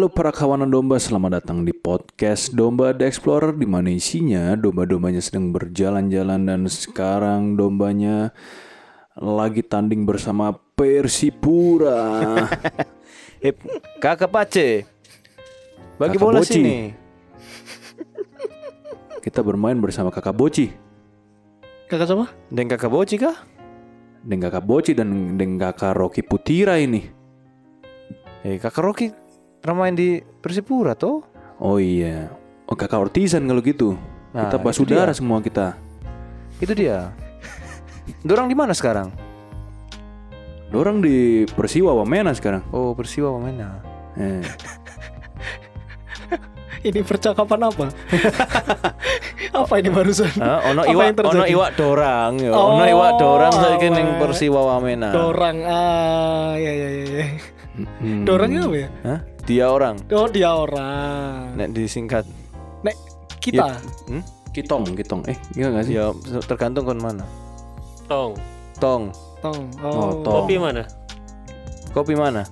Halo para kawanan domba, selamat datang di podcast Domba The Explorer di mana isinya domba-dombanya sedang berjalan-jalan dan sekarang dombanya lagi tanding bersama Persipura. Hip, kakak Pace. Bagi Kakak bola Boci. sini. Kita bermain bersama Kakak Boci, Kakak sama? Dan kakak Boci kah? dan Kakak Boci dan dan Kakak Rocky Putira ini. Eh, kakak Rocky main di Persipura toh? Oh iya, oh Kakak Ortizan kalau gitu. Nah, kita basudara semua kita. Itu dia. Dorang di mana sekarang? Dorang di Persiwa Wamena sekarang. Oh, Persiwa mana? Eh. Ini percakapan apa? apa ini barusan? Ah, ono Apa iwak, yang terjadi? ono iwak dorang ya. Oh, ono iwak dorang saiki ning. Persiwa Wamena. Dorang ah ya ya ya. ya. Hmm. Dorangnya apa ya? Hah? Dia orang. Oh dia orang. Nek disingkat. Nek kita. Hmm? Kitong, kitong. Eh, iya gak sih? Ya tergantung kon mana. Tong. Tong, Tong. Oh, Oh. tong. Kopi mana? kopi mana?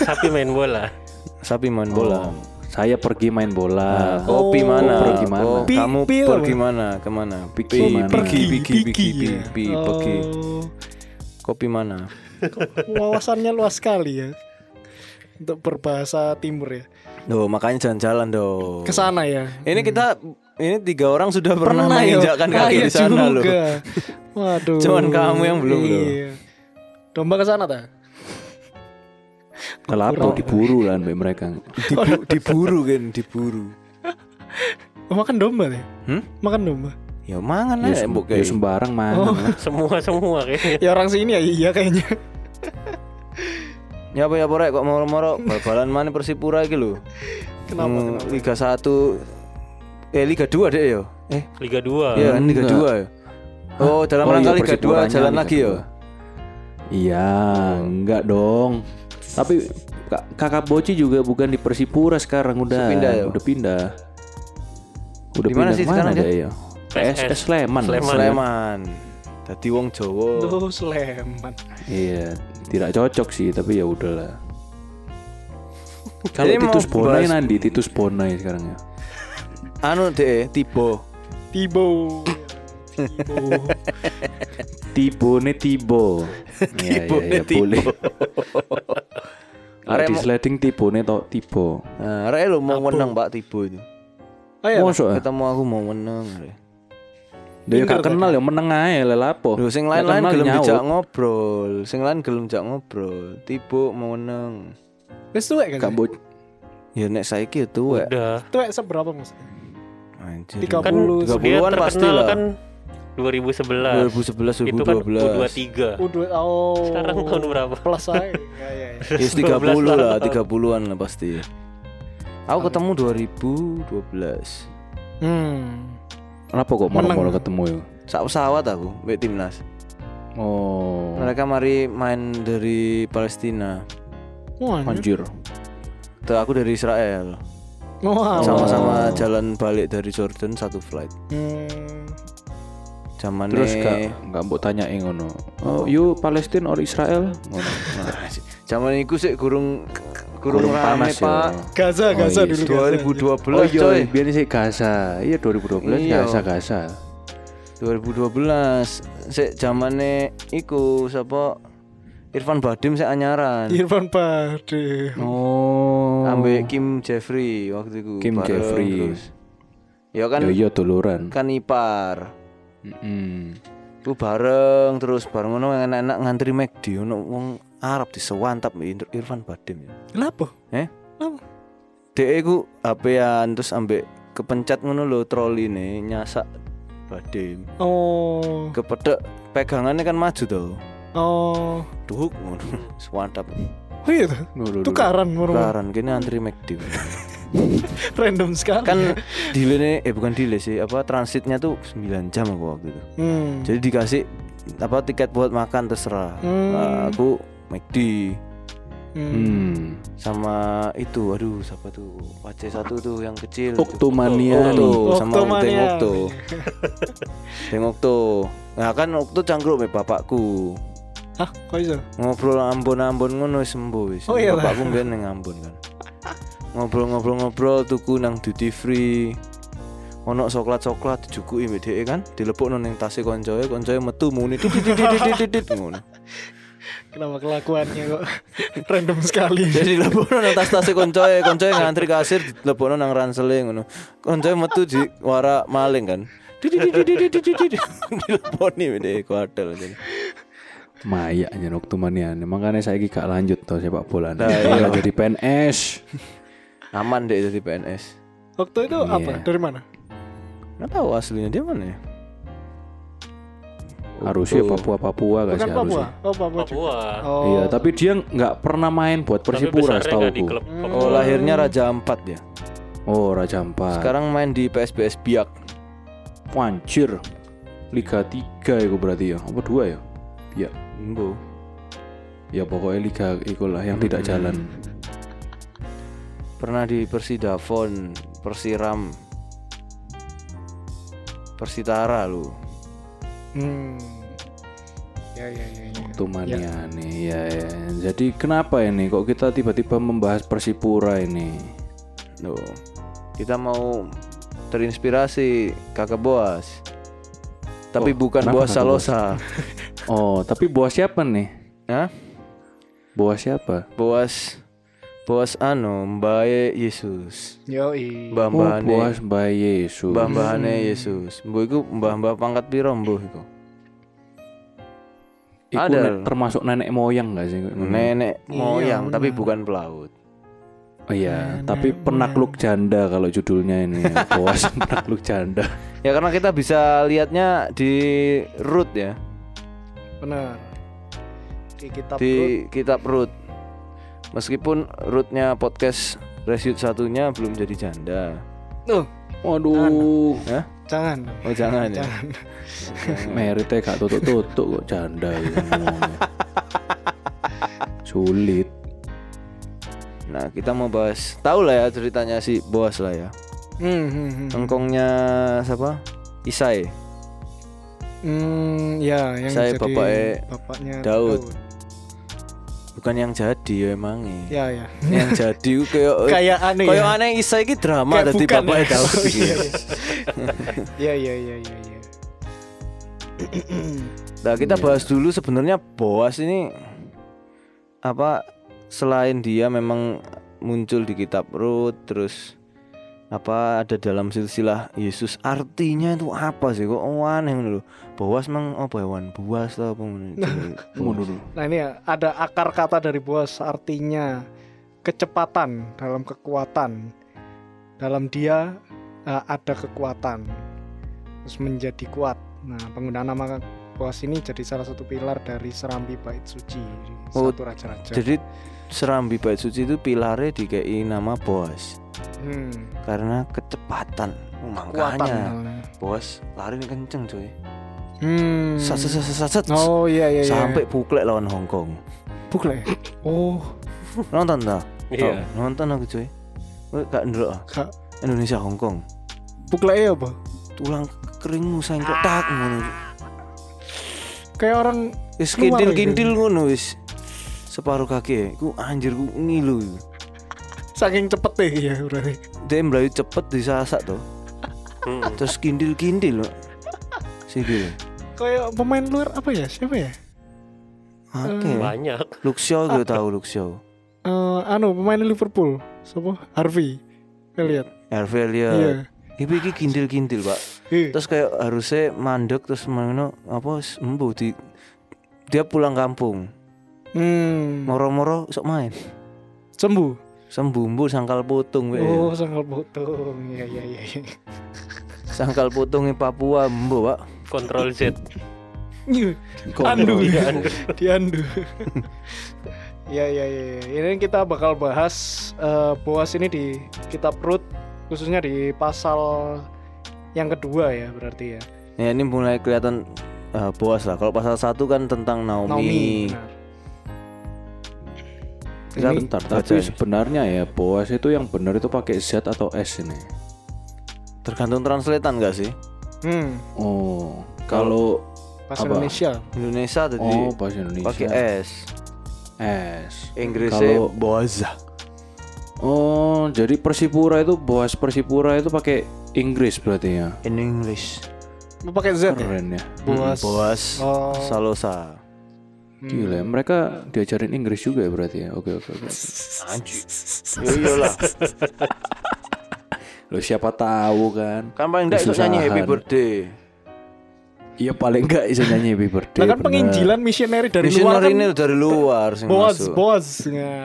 Sapi main bola. Sapi main bola. Oh, saya pergi main bola. Nah, kopi Oh. mana? Pergi mana? Oh, Pi- kamu pi pergi mana? Ke mana? Pergi Pi- mana? Pergi, pergi, pergi, Piki, pergi, ya. pi, pergi. Oh. Kopi mana? Wawasannya luas sekali ya. Untuk berbahasa timur ya. Duh, makanya jalan-jalan dong. Ke sana ya. Ini kita ini tiga orang sudah pernah, ya? menginjakkan kaki Kaya di sana loh. Waduh. Cuman kamu yang belum loh. Iya. Domba ke sana tak? Kelapa diburu lah sampai mereka. Dibu- diburu kan, diburu. Oh, makan domba ya? Hmm? Makan domba. Ya mangan Ya, aja sem- ya sembarang mana Oh. lah. Semua semua kayaknya. Ya orang sini ya iya kayaknya. Ya apa ya apa rek kok moro-moro bal-balan mana Persipura iki lho. Kenapa? Hmm, kenapa? Liga 1 eh Liga 2 deh ya. Eh, Liga 2. iya kan Liga enggak. 2 ya. Oh, dalam Oh, rangka iya, Liga 2 Persipuranya jalan Liga lagi ya. 2. Iya, enggak dong. Tapi Kak- kakak Boci juga bukan di Persipura sekarang udah. Sudah pindah ya? Udah pindah. Udah Di mana pindah sih sekarang dia? ya? PSS Sleman. Sleman. Sleman. Dadi wong Jawa. Duh, Sleman. Iya, tidak cocok sih, tapi ya udahlah. Kalau Titus Bonai bahas- nanti Titus Bonai sekarang ya. Anu deh, Tibo. Tibo. Tibo. Tibo nih Tibo. Iya, Tibo iya, nih iya, boleh. Arek di sliding Tibo nih to Tibo. Nah, arek lo mau menang Mbak Tibo itu. Oh iya. Mosok ah? Ketemu aku mau menang. Dia gak Pinter kenal ya meneng ae lha lapo. Lho sing Gak lain-lain gelem nyaut. dijak ngobrol, sing lain gelem dijak ngobrol. Tibo mau menang. Wis tuwek Gak kan? bo Ya nek saiki ya tuwek. Udah. Tuwek seberapa Mas? Anjir. Tiga Kan puluh. tiga dia puluhan pasti terkenal lah. kan 2011. 2011 Itu kan 2012. U23. Udah oh. Sekarang tahun berapa? Plus saya. Ya ya ya. Yes 30 12 lah, tahun. 30-an lah pasti. Aku ketemu 2012. Hmm. Kenapa kok malam-malam ketemu ya? Sak pesawat aku, mbek timnas. Oh. Mereka mari main dari Palestina. Wah, Anjir. Tuh aku dari Israel. Wah, Sama-sama jalan balik dari Jordan satu flight. Hmm. Zaman Terus gak gak mbok tanyain ngono. Oh, you Palestina or Israel? Ngono. Nah, Zaman itu sih kurung kurung, panas Pak. ya. Gaza, Oh, Gaza iya, dulu. Gaza. 2012 Oh iya, coy. biar sih Gaza. Iya 2012 Iya. Gaza Gaza. 2012 sik zamane iku sapa Irfan Badim sik anyaran. Irfan Bade. Oh. Ambek Kim Jeffrey waktu itu Kim bareng Jeffrey. terus. Ya kan Ya iya duluran. kan ipar. Mm-mm. Ku bareng terus bareng ngono enak-enak ngantri McD ono wong Arab disewantap Irfan Badim ya. Kenapa? Dek iku HP-an terus ambek kepencet ngono lho troli nih nyasak Badim. Oh. Kepedek pegangannya kan maju tuh. Oh. Duhuk ngono. Sewantap. Oh iya tuh. Duh, duh, duh. Tukaran murmur. Tukaran kini antri McD. Random sekali. kan delay eh bukan delay sih apa transitnya tuh 9 jam aku waktu itu. Hmm. Jadi dikasih apa tiket buat makan terserah. Hmm. Nah, aku McD Hmm. Hmm. sama itu aduh siapa tuh Pace satu tuh yang kecil tuh. Oktomania. Okto sama Oktomania. Deng Okto Deng Okto Nah kan Okto cangkruk sama bapakku Ah, kok iso? Ngobrol Ambon-Ambon ngono wis sembuh wis. Oh, iya, Bapakku mbiyen ning Ambon kan. Ngobrol-ngobrol-ngobrol tuku nang duty free. Ono coklat-coklat dijukuki mbek dhek kan, dilepokno ning tase koncoe, koncoe metu muni tit tit, ngono. Kenapa kelakuannya kok random sekali? Jadi dilepokno nang tas-tase koncoe, koncoe ngantri kasir dilepokno nang ransele ngono. Koncoe metu di wara maling kan. Dileponi dhek kuadel jadi. Maya aja waktu manian. Makanya saya gak lanjut tuh sepak bola. Nah, Malah iya. jadi PNS. Aman deh jadi PNS. Waktu itu Iya. apa? Dari mana? Nggak tahu aslinya dia mana ya? Harusnya Papua Papua gak Bukan sih Papua. harusnya. Oh, Papua. juga. Papua. Oh. Iya, tapi dia nggak pernah main buat Persipura besarnya nggak di klub Hmm. Oh lahirnya Raja Ampat ya. Oh, Raja Ampat. Sekarang main di PSBS Biak. Wancir. Liga 3 itu berarti ya. Apa dua ya? Ya, Embo. ya pokoknya liga itulah yang tidak jalan. Pernah di Persidafon, Persiram, Persitara lu. Hmm. Ya ya ya ya. Waktu mania nih, ya, ya. Jadi kenapa ini kok kita tiba-tiba membahas Persipura ini? Loh. Kita mau terinspirasi Kakak Boas. Tapi Oh, bukan kenapa Boas Boas? Salosa. Oh, tapi bos siapa nih? Hah? Bos siapa? Boas Boas anu Mbae Yesus. Yo Mbah Oh, mbahane bos Mbak Yesus. mbah mbahane Yesus. Mbah iku mbah-mbah pangkat piro mbah iku? Iku ada. termasuk nenek moyang gak sih? Nenek Iya, moyang tapi benar. bukan pelaut. Oh iya, Nenek tapi penakluk janda kalau judulnya ini. Bos penakluk janda. Ya karena kita bisa lihatnya di root ya, Benar. Di kitab di Rut. kitab root. Meskipun rootnya podcast Reshoot satunya belum jadi janda. Tuh, Waduh, jangan. Oh jangan ya. Jangan. meritnya gak tutup-tutup kok janda. Sulit. Nah kita mau bahas, tahu lah ya ceritanya si Boas lah ya. Hmm, hmm, hmm. Engkongnya siapa? Isai. Hmm, ya yang Saya jadi bapaknya bapaknya Daud. Bukan yang jadi ya emangnya. Ya ya. yang jadi kayak Kayak aneh kayak ya. aneh Isai ki drama dadi bukan bapaknya ya. Daud Oh, iya, ya. Iya iya iya iya iya. Nah, kita Iya. bahas dulu sebenarnya Boas ini apa selain dia memang muncul di kitab Rut terus apa ada dalam silsilah Yesus artinya itu apa sih kok oh, aneh lho. Boas mang apa hewan buas atau apa dulu. Nah ini ya ada akar kata dari bos artinya kecepatan dalam kekuatan. Dalam dia eh, ada kekuatan. Terus menjadi kuat. Nah penggunaan nama bos ini jadi salah satu pilar dari serambi bait suci Oh, satu raja-raja. Jadi serambi bait suci itu pilarnya dikei nama Boas Hmm, karena kecepatan. Kekuatan. makanya. Boas lari kenceng coy. Hmm. Sat sat sat sat, sat. Oh iya iya. iya. sampai puklek lawan Hong Kong. Bukle. Oh, Nonton tak? Iya. Oh, nonton aku cuy. Kowe gak ndelok ah? Gak. Indonesia Hong Kong. bukle ya apa? Tulang keringmu sengkok tak ngono. Kayak orang Wis kintil-kintil ngono wis. Separuh kaki ku anjir ku ngilu. saking cepet deh ya berarti. Dia melayu cepet disasak tuh. Hmm. Terus kintil-kintil loh. Sikil. Kayak pemain luar apa ya? Siapa ya? Oke. Banyak. Luxio gue tahu Luxio. Eh, anu pemain Liverpool. Siapa? Harvey. Elliot. Hervé Elliott. Iya. Ibu iki kintil-kintil, Pak. Iya. Terus kayak harusnya mandek terus mana apa sembuh di dia pulang kampung. Hmm. Moro-moro sok main. Sembuh. Sembuh mbuh sangkal putung we. Oh, sangkal potong. Iya iya iya. iya. Sangkal putungnya Papua mbuh, Pak. Kontrol Z. Andu. Iya, Diandu. Iya iya iya. Ini kita bakal bahas eh, Boas ini di kitab Rut khususnya di pasal yang kedua ya berarti ya. Ya ini mulai kelihatan eh, Boas lah. Kalau pasal satu kan tentang Naomi. Naomi. benar. Ini Bentar, tapi ya. sebenarnya ya Boas itu yang benar itu pakai Z atau S ini. Tergantung translatean gak sih? Hmm, Oh, kalau bahasa Apa? Indonesia. Indonesia tadi Oh, bahasa Indonesia. pakai S. S. Inggrisnya Kalau- Boaza. Oh, jadi Persipura itu Boas Persipura itu pakai Inggris berarti ya. In English. Mau pakai Z ya? Keren ya. Boas. Boas Oh. Salosa. Gila, ya. mereka diajarin Inggris juga ya berarti ya. Oke, oke, oke. Anjir. Ya iyalah. Lo siapa tahu kan. Kan paling enggak itu nyanyi Happy. Birthday. Iya paling enggak bisa nyanyi Happy Birthday. Nah kan bener. penginjilan misioneri dari luar Missionary kan ini dari luar sing bos masuk. bos ya.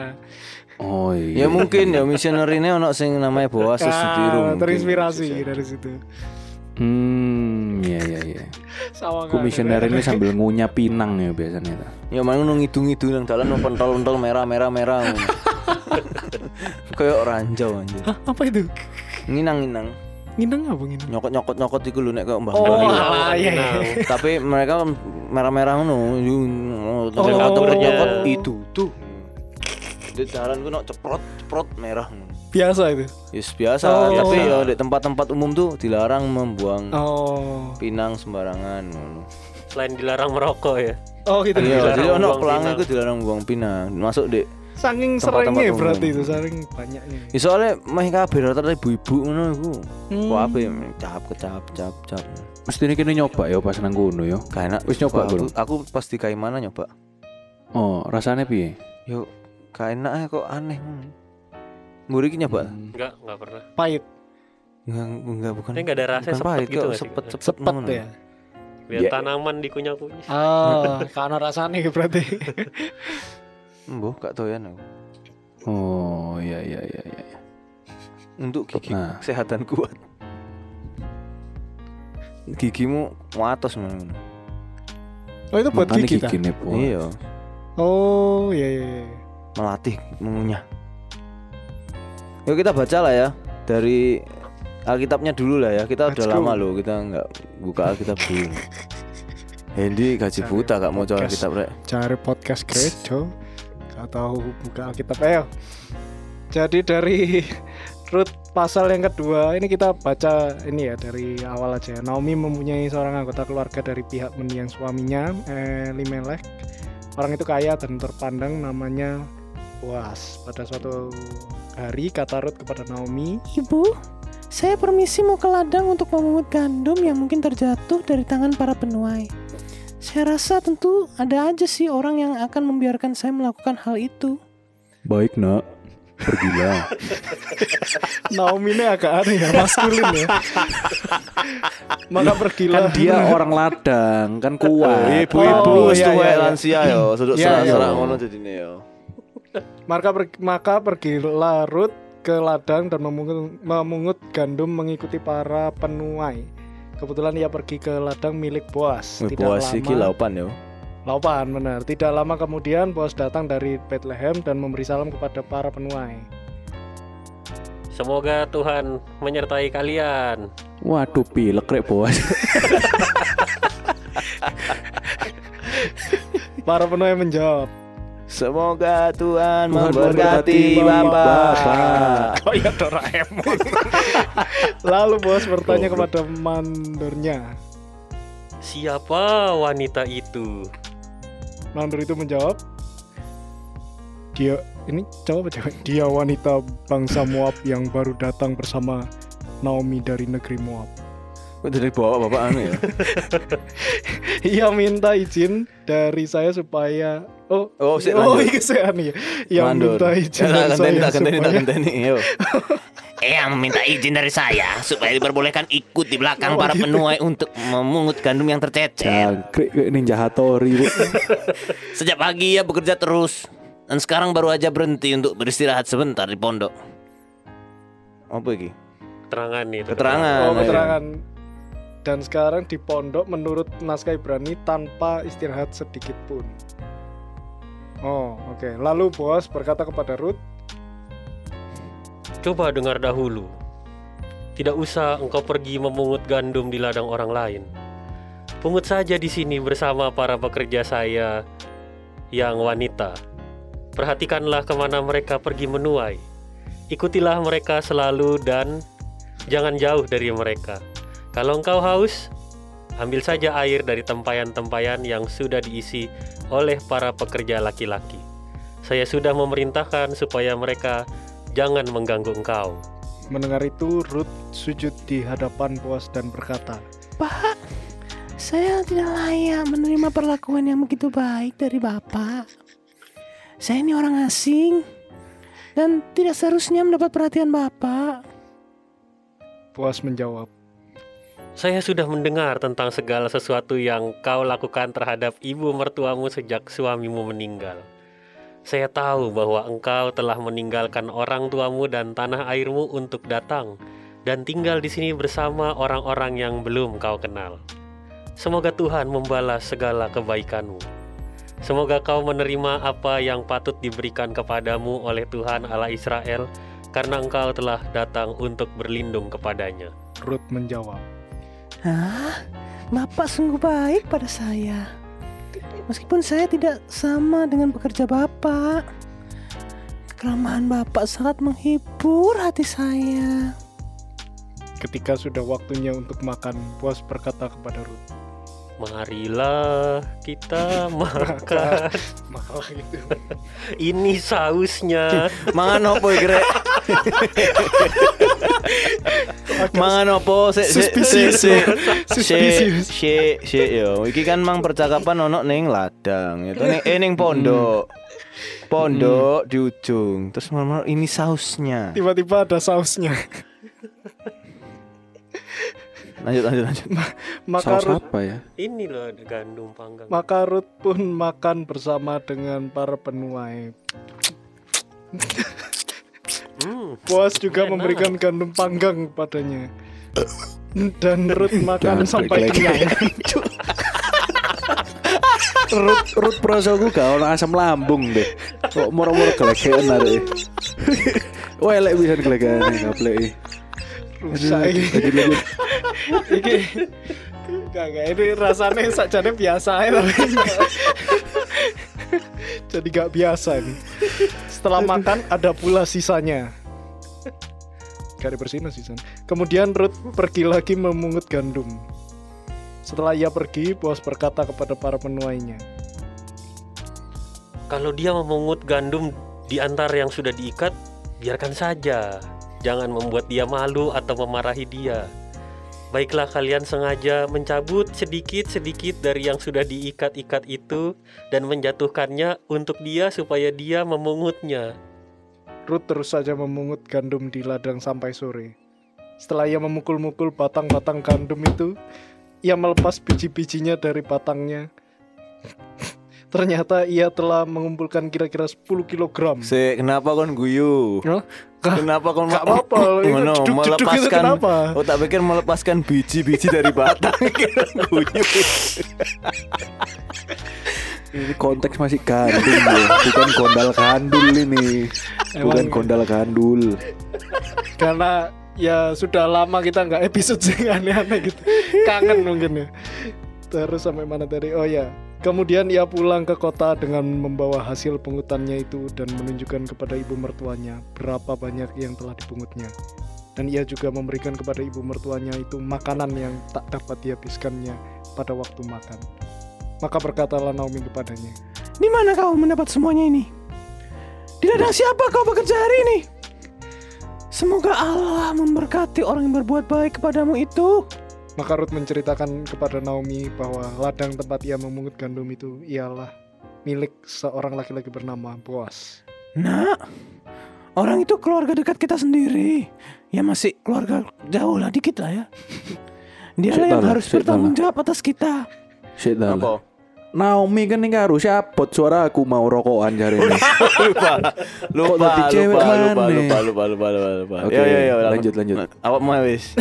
Oh iya. Ya mungkin ya missionary ini ono sing namanya Boas terus Ah, ditiru. mungkin. terinspirasi dari situ. Hmm, iya iya iya. Sawangan. Komisioner ini sambil ngunyah pinang ya biasanya. tuh. Ya mana nu ngidung-ngidung nang dalan nu pentol-pentol merah-merah-merah. ngono. Kayak ranjau anjir. Hah, apa itu? Nginang-nginang. Nginang apa nginang? Nyokot-nyokot-nyokot iku lho nek kok mbah. Oh, mbah. alah, iya, iya. Tapi mereka merah-merah ngono. Terus Oh. atau nyokot itu tuh. Di jalan ku nok ceprot ceprot merah. Biasa itu. Yes biasa, Oh. tapi ya di tempat-tempat umum tuh dilarang membuang Oh. pinang sembarangan. Selain dilarang merokok ya. Oh gitu. Iya, Dilarang jadi ono buang pelang pinang. itu dilarang buang pinang. Masuk di Saking seringnya berarti itu, saking banyaknya. Ya soalnya mah kabeh rata-rata ibu-ibu ngono iku. Hmm. Kok apa ya cap kecap cap cap. Mesti ini kini nyoba ya pas nang kono ya. Gak enak. Wis nyoba aku, belum? aku pasti kayak mana nyoba. Oh, rasanya piye? Yo gak enak kok aneh. Muri iki nyoba. Hmm. Enggak, enggak pernah. Pahit, Enggak enggak bukan. Enggak ada rasa sepet pahit, gitu sepet sepet, sepet ya. Biar Ya. tanaman dikunyah-kunyah. Ah, karena rasanya berarti. Mbah gak doyan aku. Oh, iya iya iya iya. Untuk gigi Nah. kesehatan kuat. Gigimu watos ngono. Oh itu buat Makanya gigi ta? gigi Po. Iya, Oh iya iya. iya. melatih mengunyah. Yuk kita baca lah ya dari Alkitabnya dulu lah ya. Kita Let's udah go. lama loh kita nggak buka Alkitab dulu. Hendy gaji buta gak mau coba. Alkitab rek. Cari podcast gereja atau buka Alkitab ayo. Jadi dari Rut pasal yang kedua ini kita baca ini ya dari awal aja. Naomi mempunyai seorang anggota keluarga dari pihak mendiang suaminya Elimelech. Orang itu kaya dan terpandang namanya Boas. Pada suatu hari kata Rut kepada Naomi, Ibu, saya permisi mau ke ladang untuk memungut gandum yang mungkin terjatuh dari tangan para penuai. Saya rasa tentu ada aja sih orang yang akan membiarkan saya melakukan hal itu. Baik, Nak. Pergilah. Naomi ini agak aneh ya, maskulin ya. Maka pergilah. kan dia orang ladang, kan kuat. Ibu-ibu Oh, wis iya, tuwek iya, iya. lansia yo, sudut Iya, iya. ngono jadine yo. Maka per- maka pergilah Rut ke ladang dan memungut, memungut gandum mengikuti para penuai. Kebetulan ia pergi ke ladang milik Boas. Wih, Boas iki laupan yo. Laupan benar. Tidak lama kemudian Boas datang dari Bethlehem dan memberi salam kepada para penuai. Semoga Tuhan menyertai kalian. Waduh, pilek rek, Bos. Para penuai menjawab, Semoga Tuhan, Tuhan memberkati Bapak. Bapak. "Oh ya Doraemon." Lalu Boas bertanya kepada mandornya. Siapa wanita itu? Mandor itu menjawab, dia ini cowok apa cewek? Dia wanita bangsa Moab yang baru datang bersama Naomi dari negeri Moab. Kok dari bawa bapak anu ya? Ia minta izin dari saya supaya oh Oh, sik, oh iya saya nih. Ia Mandor. minta izin Ya, dari saya tak supaya genteni, yo. Eyang meminta izin dari saya supaya diperbolehkan ikut di belakang Oh, para gitu. penuai untuk memungut gandum yang tercecer. Jangkrik Ninja Hattori, Bu. Sejak pagi ia bekerja terus dan sekarang baru aja berhenti untuk beristirahat sebentar di pondok. Apa iki? Keterangan nih. Keterangan. oh ayo. keterangan dan sekarang di pondok menurut naskah Ibrani tanpa istirahat sedikit pun. Oh, oke. Lalu Boas berkata kepada Ruth, Coba dengar dahulu. Tidak usah engkau pergi memungut gandum di ladang orang lain. Pungut saja di sini bersama para pekerja saya yang wanita. Perhatikanlah ke mana mereka pergi menuai. Ikutilah mereka selalu dan jangan jauh dari mereka. Kalau engkau haus, ambil saja air dari tempayan-tempayan yang sudah diisi oleh para pekerja laki-laki. Saya sudah memerintahkan supaya mereka jangan mengganggu engkau. Mendengar itu, Ruth sujud di hadapan Boas dan berkata, Pak, saya tidak layak menerima perlakuan yang begitu baik dari Bapak. Saya ini orang asing dan tidak seharusnya mendapat perhatian Bapak. Boas menjawab, Saya sudah mendengar tentang segala sesuatu yang kau lakukan terhadap ibu mertuamu sejak suamimu meninggal. Saya tahu bahwa engkau telah meninggalkan orang tuamu dan tanah airmu untuk datang dan tinggal di sini bersama orang-orang yang belum kau kenal. Semoga Tuhan membalas segala kebaikanmu. Semoga kau menerima apa yang patut diberikan kepadamu oleh Tuhan Allah Israel karena engkau telah datang untuk berlindung kepadanya. Ruth menjawab, Hah? Bapak sungguh baik pada saya. Meskipun saya tidak sama dengan pekerja Bapak. Keramahan Bapak sangat menghibur hati saya. ketika sudah waktunya untuk makan, Boas berkata kepada Ruth, Marilah kita makan. Ini sausnya. Mangan opo rek? Mangan opo? Sik Suspicious. sik sik yo. Iki kan mang percakapan ono ning ladang, itu ning eh ning pondok. Pondok di ujung. Terus ini sausnya. Tiba-tiba ada sausnya. Lanjut lanjut lanjut. Maka Saus Ruth, apa ya? Ini loh ada gandum panggang. maka Ruth pun makan bersama dengan para penuai. Hmm, Boas juga Enak. memberikan gandum panggang padanya. Dan Ruth makan Jangan sampai kenyang. Rut rut prasaku gak ono asam lambung deh. Kok moro-moro gelegean arek. Wah, elek bisa gelegean gaplek. Rusak ini. Iki Gak, gak, ini rasanya sakjane biasa ya tapi Jadi gak biasa nih Setelah makan ada pula sisanya. Gak dibersihin sisanya. Kemudian Ruth pergi lagi memungut gandum. Setelah ia pergi, bos berkata kepada para penuainya kalau dia memungut gandum di antara yang sudah diikat, biarkan saja. Jangan membuat dia malu atau memarahi dia. Baiklah kalian sengaja mencabut sedikit-sedikit dari yang sudah diikat-ikat itu dan menjatuhkannya untuk dia supaya dia memungutnya. Ruth terus saja memungut gandum di ladang sampai sore Setelah ia memukul-mukul batang-batang gandum itu Ia melepas biji-bijinya dari batangnya Ternyata ia telah mengumpulkan kira-kira 10 kilogram Sik, kenapa kon guyu? Hah? Kenapa kon Gak apa-apa, itu Ngono, jeduk-jeduk itu melepaskan kenapa? Oh, tak pikir melepaskan biji-biji dari batang guyu. Ini konteks masih gandul ya, bukan gondal gandul ini. Bukan Emang- gondal gandul. Karena ya sudah lama kita nggak episode sih aneh-aneh gitu Kangen mungkin ya Terus sampai mana tadi? Oh ya Kemudian ia pulang ke kota dengan membawa hasil pungutannya itu dan menunjukkan kepada ibu mertuanya berapa banyak yang telah dipungutnya. Dan ia juga memberikan kepada ibu mertuanya itu makanan yang tak dapat dihabiskannya pada waktu makan. Maka berkatalah Naomi kepadanya, Di mana kau mendapat semuanya ini? Di ladang siapa kau bekerja hari ini? Semoga Allah memberkati orang yang berbuat baik kepadamu itu. Maka Ruth menceritakan kepada Naomi bahwa ladang tempat ia memungut gandum itu ialah milik seorang laki-laki bernama Boas. Nak, orang itu keluarga dekat kita sendiri. Ya masih keluarga jauh lah dikit lah ya. Dia yang harus bertanggung jawab atas kita. Apa? Naomi kan ini harus siapot suara aku mau rokokan jari ini. lupa lupa lupa, lupa mana? lupa lupa lupa lupa lupa Oke, Ya, ya, ya, lanjut, lanjut. awak mau wis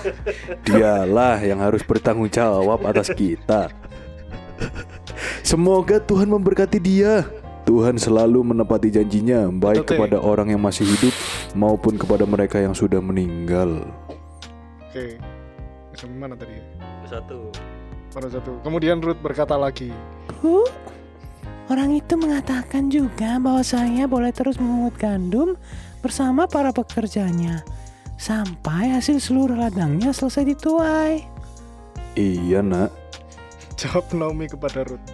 Dialah yang harus bertanggung jawab atas kita. Semoga Tuhan memberkati dia. Tuhan selalu menepati janjinya baik Betul, Teh. kepada orang yang masih hidup maupun kepada mereka yang sudah meninggal. Oke, sampai mana tadi? Satu. Baru satu. Kemudian Ruth berkata lagi, Bu, orang itu mengatakan juga bahwa saya boleh terus memungut gandum bersama para pekerjanya sampai hasil seluruh ladangnya selesai dituai. Iya nak. Jawab Naomi kepada Ruth.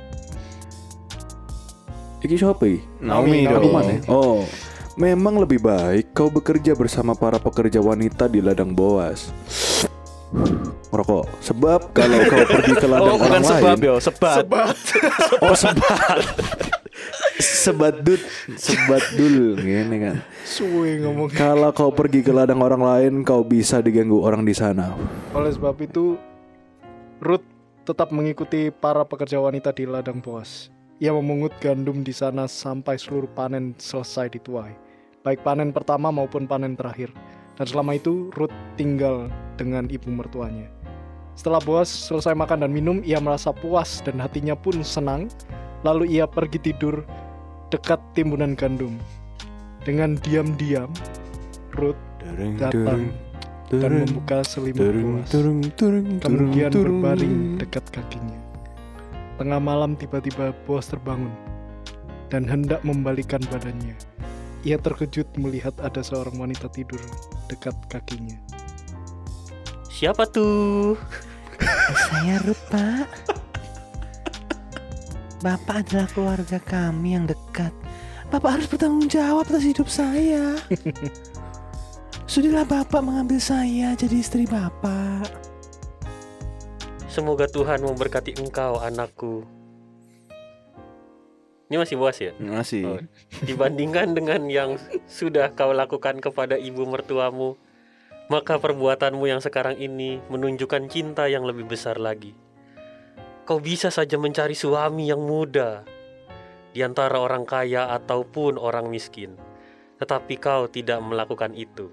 Iki siapa? Naomi, Naomi dong. Naomi. Mana? Oh, memang lebih baik kau bekerja bersama para pekerja wanita di ladang Boas. Merokok. Sebab kalau kau pergi ke ladang Oh bukan orang sebab lain, yo, sebat. oh sebat, sebat dul, sebat dul, gini kan. Suwe ngomong. Kalau kau pergi ke ladang orang lain, kau bisa diganggu orang di sana. Oleh sebab itu Ruth tetap mengikuti para pekerja wanita di ladang Boas. Ia memungut gandum di sana sampai seluruh panen selesai dituai, baik panen pertama maupun panen terakhir. Dan selama itu Ruth tinggal dengan ibu mertuanya. Setelah Boas selesai makan dan minum, ia merasa puas dan hatinya pun senang. Lalu ia pergi tidur dekat timbunan gandum. Dengan diam-diam, Ruth datang dan membuka selimut Boas. Kemudian berbaring dekat kakinya. Tengah malam tiba-tiba Boas terbangun dan hendak membalikan badannya. Ia terkejut melihat ada seorang wanita tidur dekat kakinya. Siapa tuh? Saya Ruth, Pak. Bapak adalah keluarga kami yang dekat. Bapak harus bertanggung jawab atas hidup saya. Sudahlah Bapak mengambil saya jadi istri Bapak. Semoga Tuhan memberkati engkau, anakku. Ini masih Boas ya? Masih. Oh. Dibandingkan dengan yang sudah kau lakukan kepada ibu mertuamu, maka perbuatanmu yang sekarang ini menunjukkan cinta yang lebih besar lagi. Kau bisa saja mencari suami yang muda di antara orang kaya ataupun orang miskin, tetapi kau tidak melakukan itu.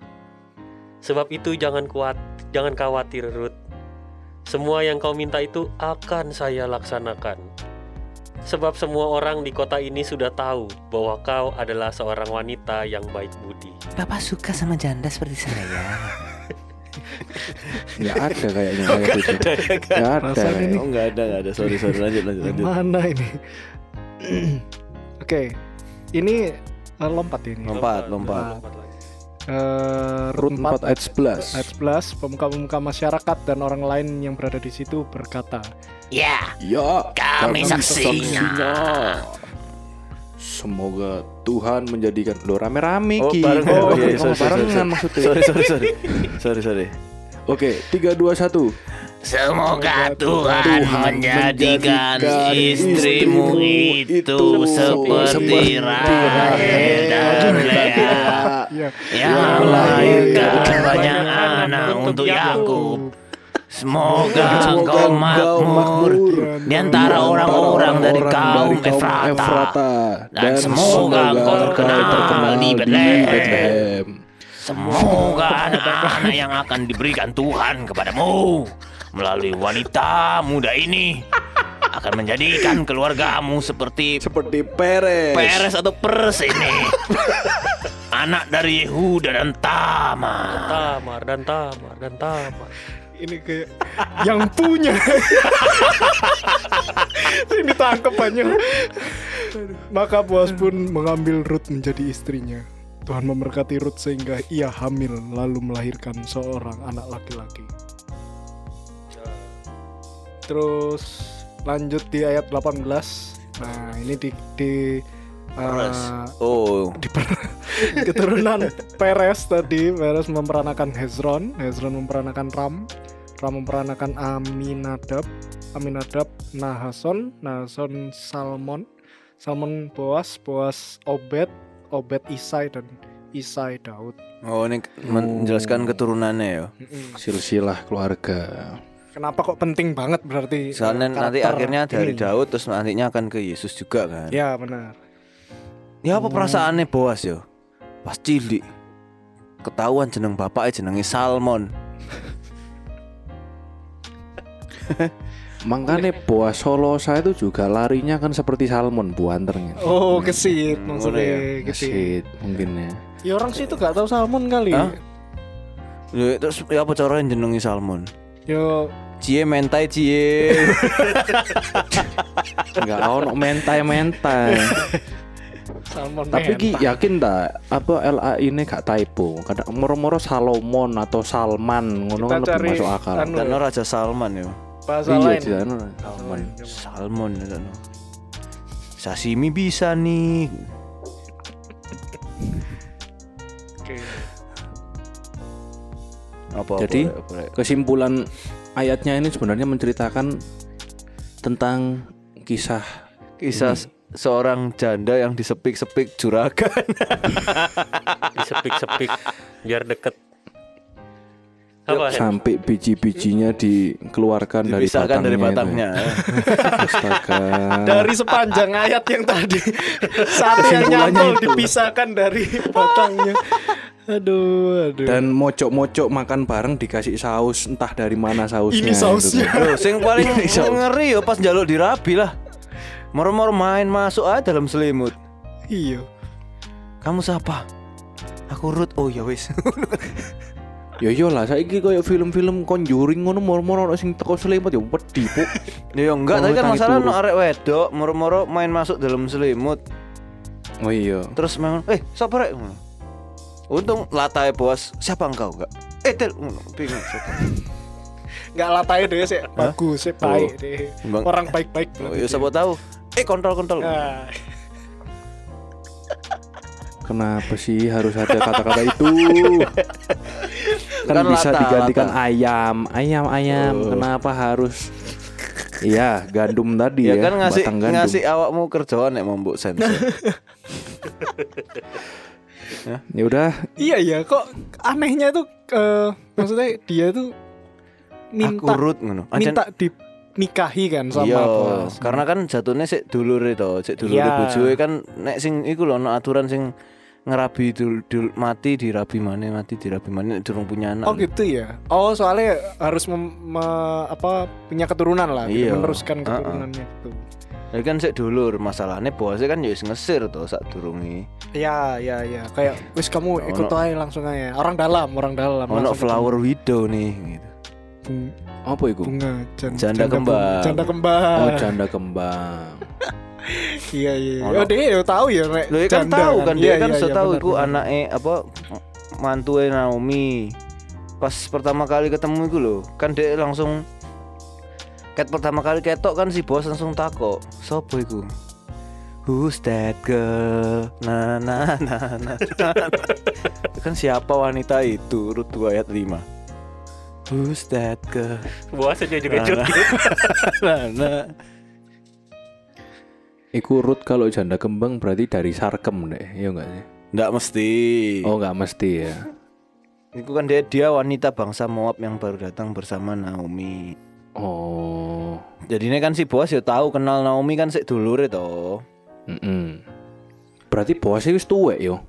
Sebab itu jangan kuat, jangan khawatir Ruth. Semua yang kau minta itu akan saya laksanakan. Sebab semua orang di kota ini sudah tahu bahwa kau adalah seorang wanita yang baik budi. Bapak suka sama janda seperti saya. Nggak ada kayaknya kayak gitu. Nggak ada. Rasanya ini Oh enggak ada, enggak ada. Sorry, sorry. Lanjut, lanjut, lanjut. Mana ini? Oke, ini eh, lompat ini. Lompat, lompat. Eh, Rut 4 ayat 11. Ayat 11, pemuka-pemuka masyarakat dan orang lain yang berada di situ berkata, Ya, Ya, Kami saksinya. Semoga Tuhan menjadikan lo rame-rame Oh, Ki. bareng. Oh, Oh, iya, oh, sorry, sorry, barengan sorry. maksudnya. Sorry, sorry, sorry. Sorry, sorry. Oke, 3 2 1. semoga Tuhan Tuhan menjadikan istrimu itu seperti Rahel dan Lea "Ya, yang melahirkan banyak anak untuk Yakub. Semoga engkau makmur di antara orang-orang dari kaum Efrata. Dan semoga engkau terkenal di Bethlehem. Semoga anak-anak yang akan diberikan Tuhan kepadamu melalui wanita muda ini akan menjadikan keluargamu seperti Seperti Peres. Peres atau Pers ini. Anak dari Yehuda dan Tamar. Tamar dan Tamar dan Tamar. Ini kayak yang punya." ini tangkap aja. Maka Boas pun mengambil Ruth menjadi istrinya. Tuhan memberkati Ruth sehingga ia hamil lalu melahirkan seorang anak laki-laki. Terus lanjut di ayat 18. Nah, ini di di Peres. uh, Oh, di per- keturunan Peres tadi Peres memperanakan Hezron Hezron memperanakan Ram Ram memperanakan Aminadab Aminadab Nahason Nahason Salmon Salmon Boas Boas Obed Obed Isai dan Isai Daud oh ini menjelaskan keturunannya ya. Silsilah keluarga. kenapa kok penting banget berarti Soalnya nanti akhirnya dari ini? Daud terus nantinya akan ke Yesus juga kan. ya benar Ya apa perasaannya Boas yo? Pas cilik ketahuan jeneng bapaknya jenenge Salmon. Makanya Boas Solo saya itu juga larinya kan seperti salmon buanternya. oh kesit Hmm, maksudnya ya. Kesit mungkin ya. ya orang sih itu gak tahu salmon kali Hah? Ya, terus ya apa caranya jenengi Salmon? yo Cie mentai cie. Enggak ono mentai-mentai. salmon Tapi ki yakin tak apa LA ini gak typo. Kadang moro-moro Salomon atau Salman ngono Kita kan lebih cari masuk akal. anu Dan ya. Raja Salman ya. Bahasa iya lain di sana salmon Salmon ya kan. Sashimi bisa nih. Oke. Apa Jadi, apa, apa, apa. kesimpulan ayatnya ini sebenarnya menceritakan tentang kisah kisah se- seorang janda yang disepik-sepik juragan. Disepik-sepik biar deket. Apa? Sampai biji-bijinya dikeluarkan dari Dipisahkan dari batangnya batangnya. Astaga. dari sepanjang ayat yang tadi yang Kesimpulannya nyantol dipisahkan dari batangnya aduh aduh Dan mocok-mocok makan bareng dikasih saus entah dari mana sausnya. Ini sausnya. itu. Loh, sing paling Ini saus. ngeri ya pas njaluk dirabi lah. Moro-moro main masuk aja dalam selimut. iya Kamu siapa? Aku Ruth. Oh ya wis. Ya iya lah, saiki koyo film-film Conjuring ngono moro-moro ono sing teko selimut ya wedi, Puk. Ya enggak, Oh, tapi kan masalah turu. no arek wedok moro-moro main masuk dalam selimut. Oh iya. Terus memang eh siapa rek? Untung latai bos. Siapa engkau enggak? Eh tel bingung siapa. nggak latanya deh sih bagus sih baik Oh. deh Bang- orang baik-baik Oh, ya siapa tahu. Eh kontrol-kontrol. Nah, Kenapa sih harus ada kata-kata itu? kan, Kan bisa lata, digantikan lata. ayam, ayam, ayam. Oh. Kenapa harus? Iya, gandum tadi Ya, ya, kan ngasih batang gandum. ngasih awakmu kerjaan nek mau mbok sensor. Ya udah, iya ya kok anehnya tuh eh, maksudnya dia tuh minta Aku Ruth ngono. Ancen- minta dinikahi kan sama iya, bos karena kan jatuhnya sik dulur itu, sik dulur Iya. bojoe kan nek sing iku lho ono aturan sing ngerabi dul, dul- mati dirabi mana mati dirabi mana durung punya anak. Oh gitu ya. Oh soalnya harus mem- me- apa punya keturunan lah, gitu, Iya. meneruskan Uh-uh. keturunannya gitu. Ya kan sik dulur, masalahnya bosnya kan ya wis ngesir to sak durunge. Ya ya ya. Kayak wis kamu ikut aja langsung aja. Orang dalam, orang dalam. Ono flower widow nih gitu. ketemu. apa itu? bunga jan- Janda bung- kembang. Janda kembang. Oh, janda kembang. Iya iya. iya. Oh dia ya tahu ya Rek. Ya kan tahu kan dia Iya, kan iya, setahu iku benar. anake apa mantuwe Naomi. Pas pertama kali ketemu iku lho, kan dia langsung ket pertama kali ketok kan si bos langsung takok, "Sopo iku?" Who's that girl? Nah, nah, nah, nah, nah. Itu kan siapa wanita itu? Urut 2 ayat 5. Who's that girl? Buas aja juga cut. nah, nah. Iku Ruth kalau janda kembang berarti dari Sarkem deh, ya enggak sih? Nggak mesti. Oh, enggak mesti ya. Itu kan dia dia wanita bangsa Moab yang baru datang bersama Naomi. Oh. Jadi ini kan si bos ya tahu kenal Naomi kan sik dulur itu. Mm-mm. Berarti bosnya wis tuwek yo.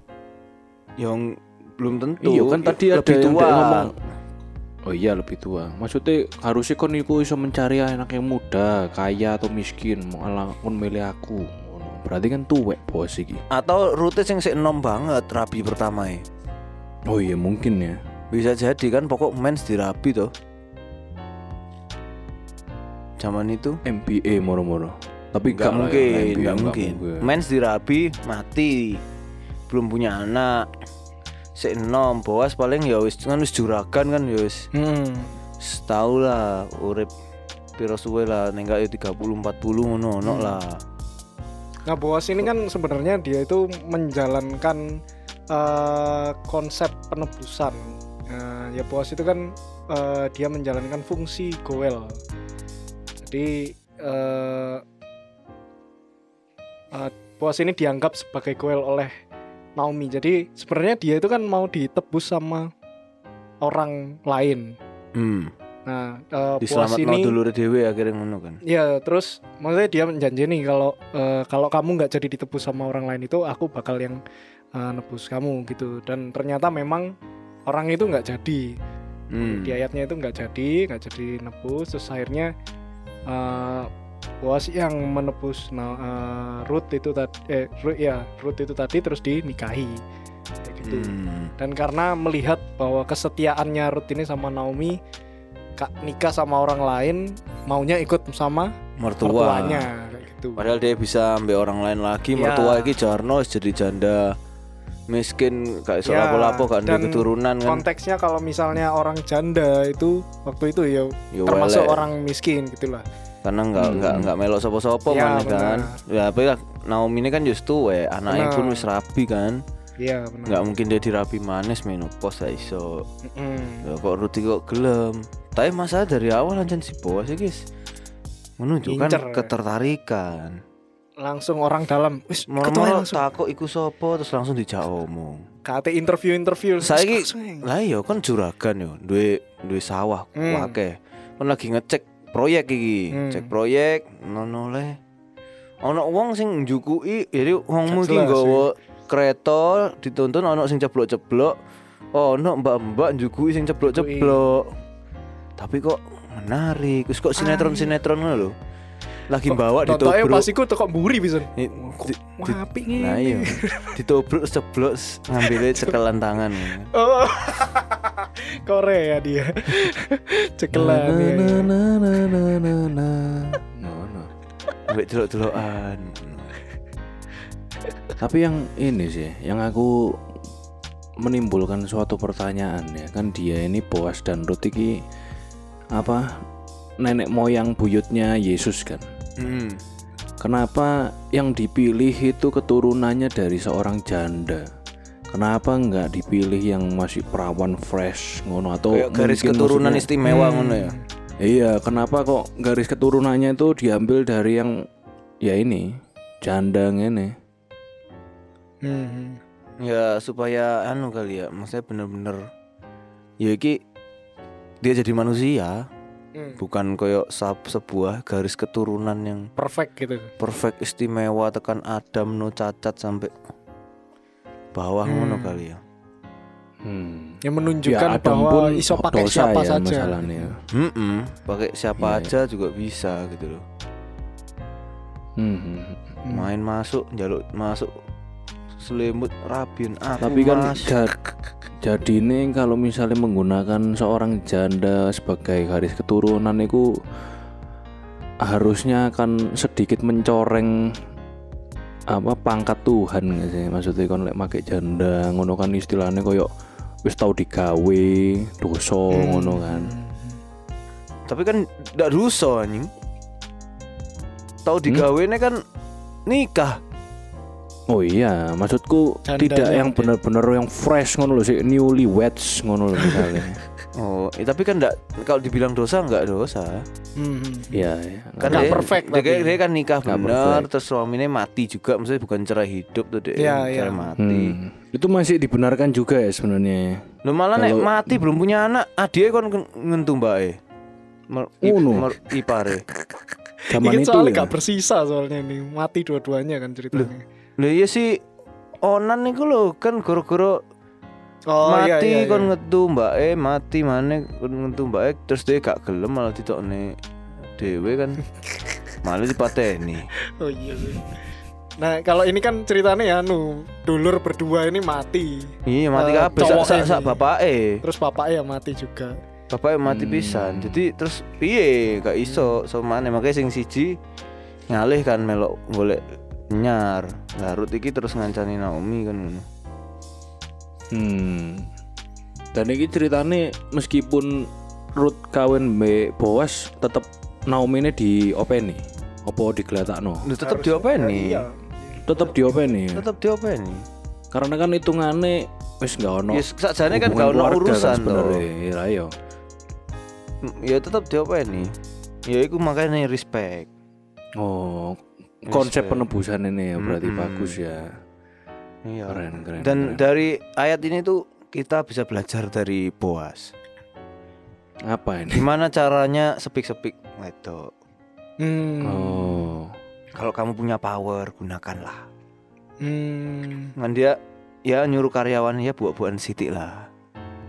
Yang belum tentu. Iya kan tadi ada yang tua. dia ngomong Oh iya lebih tua. Maksudnya harusnya kon iku iso mencari anak yang muda, kaya atau miskin, malah kon milih aku. Berarti kan tuwek bos iki. Atau rute yang sik enom banget rabi pertama ya. Oh iya mungkin ya. Bisa jadi kan pokok mens dirabi tuh. Zaman itu MBA moro-moro. Tapi nggak enggak ya, mungkin, nggak nggak mungkin. Mens dirabi mati. Belum punya anak. Sik enom, boas paling ya wis kan wis juragan kan ya wis Hmm. Setahun lah urip piro suwe lah ning gak 30 40 ngono ono Hmm. lah. Nah bos ini kan sebenarnya dia itu menjalankan eh, konsep penebusan. Nah, ya bos itu kan eh, dia menjalankan fungsi goel. Jadi eh, eh, bos ini dianggap sebagai goel oleh Naomi. Jadi sebenarnya dia itu kan mau ditebus sama orang lain. Hmm. Nah, eh, bos Diselamat ini dulur dhewe akhirnya ngono kan. Ya terus maksudnya dia menjanji nih kalau eh, kalau kamu nggak jadi ditebus sama orang lain itu aku bakal yang eh, nebus kamu gitu dan ternyata memang orang itu nggak jadi Hmm. di ayatnya itu nggak jadi nggak jadi nebus terus akhirnya eh Boas yang menebus nah, eh, Ruth itu tadi eh Ruth, ya Ruth itu tadi terus dinikahi kayak gitu Hmm. dan karena melihat bahwa kesetiaannya Ruth ini sama Naomi kak nikah sama orang lain maunya ikut sama Mertua. mertuanya kayak gitu. Padahal dia bisa ambil orang lain lagi, Iya. mertua iki jarno jadi janda miskin iso Ya, lapo-lapo ada dan keturunan kan. konteksnya kalau misalnya orang janda itu waktu itu ya Ya termasuk orang miskin gitulah karena nggak Hmm. nggak nggak melok sopo-sopo Ya, mana kan. Ya ya Naomi ini kan justru we anaknya pun wis rapi kan. iya benar Nggak mungkin dia dirapi manis menopause iso. Mm-mm. Ya kok Ruti kok gelem. Tapi masalah dari awal aja si bos ya guys menunjukkan Ngincer. ketertarikan. langsung orang dalam wis langsung takut iku sopo terus langsung dijak omong. kate interview interview aja. lah iya kan juragan yo, duwe duwe sawah Hmm. akeh. Kan lagi ngecek proyek iki, Hmm. cek proyek nono le. Ono wong sing njukuki, jadi wongmu iki Jelas nggawa kereta dituntun ono sing ceblok-ceblok. Ono mbak-mbak njukuki sing ceblok-ceblok. Tapi kok menarik, terus kok sinetron-sinetron ngono lho. Lagi bawa Tontonnya ditobruk. pas iku tekok mburi bisa Di- kok di- wah apik nih Nah iya, ditobruk ceblok ngambilnya cekelan tangan. oh Korea dia cekelan ya, ya. Ngono. Ambek delok-delokan. Tapi yang ini sih, yang aku menimbulkan suatu pertanyaan ya kan dia ini Boas dan Ruth iki apa nenek moyang buyutnya Yesus kan. Hmm. Kenapa yang dipilih itu keturunannya dari seorang janda? Kenapa nggak dipilih yang masih perawan fresh ngono atau Kayak garis keturunan maksudnya- istimewa Hmm. ngono ya. Iya, kenapa kok garis keturunannya itu diambil dari yang ya ini janda ngene? Hmm. Ya supaya anu kali ya, maksudnya bener-bener ya iki dia jadi manusia, Hmm. bukan koyo sab- sebuah garis keturunan yang perfect gitu perfect istimewa tekan Adam no cacat sampai bawah Hmm. ngono kali ya. Hmm. yang menunjukkan Ya, Adam bahwa pun iso pakai dosa siapa ya saja masalahnya. Hmm, pakai siapa Iya. aja juga bisa gitu loh. Hmm, hmm. Hmm. Main masuk, jaluk masuk selimut rabin aku Tapi kan jadi ini kalau misalnya menggunakan seorang janda sebagai garis keturunan itu harusnya akan sedikit mencoreng apa pangkat Tuhan nggak sih maksudnya kan lek make janda ngono kan istilahnya koyo wis tau digawe dosa Hmm. ngono kan Tapi kan ndak rusuh anjing. Tahu digawene kan nikah. Oh iya, maksudku Jandanya tidak yang dia. benar-benar yang fresh ngono loh sih, newly weds ngono loh misalnya. Oh, eh, tapi kan ndak kalau dibilang dosa nggak dosa. Hmm. Iya, iya. Kan dia, perfect dia, tapi. dia kan nikah perfect. terus suaminya mati juga maksudnya bukan cerai hidup tuh dia Iya, cerai iya. mati. Hmm. Itu masih dibenarkan juga ya sebenarnya. Lu malah nek Kalau- mati belum punya anak, adiknya kon ken- ngentu mbake. Mer, ip, Ngono. mer, ipare. Zaman Ini itu soalnya ya. gak bersisa soalnya nih mati dua-duanya kan ceritanya Lah iya sih Onan niku lho kan gara-gara oh mati kon ngetu mbake mati maneh kon ngetu mbake terus dia gak gelem malah ditokne dhewe kan malah dipateni. oh iya sih nah kalau ini kan ceritanya ya nu dulur berdua ini mati Iya mati Eh, kabeh sak sak sak ini. bapake. terus bapaknya mati juga Bapaknya mati Hmm. pisan. Jadi terus piye gak iso so maneh makanya sing siji ngalih kan melok golek nyar. Lah Ruth iki terus ngancani Naomi kan ngono. Hmm. Dan ini ceritanya meskipun Ruth kawin mbek Boas tetep Naomi ini di openi. Apa digeletakno? Lu tetep Harus- diopeni. iya Tetep di openi. Tetep diopeni. Karena kan hitungane wis nggak ono. Ya sakjane kan hubungan gak ono keluarga urusan to. sebenarnya. Iya, iya. Ya tetep diopeni. Ya iku makanya respect. Oh, konsep penebusan ini ya berarti Mm-mm. bagus ya. Iya. Keren, keren. Dan keren. dari ayat ini tuh kita bisa belajar dari Boas. apa ini? Gimana caranya sepik-sepik wedok. hmm. Oh. Kalau kamu punya power, gunakanlah. Hmm. Kan dia ya nyuruh karyawan ya buat-buatan sitik lah.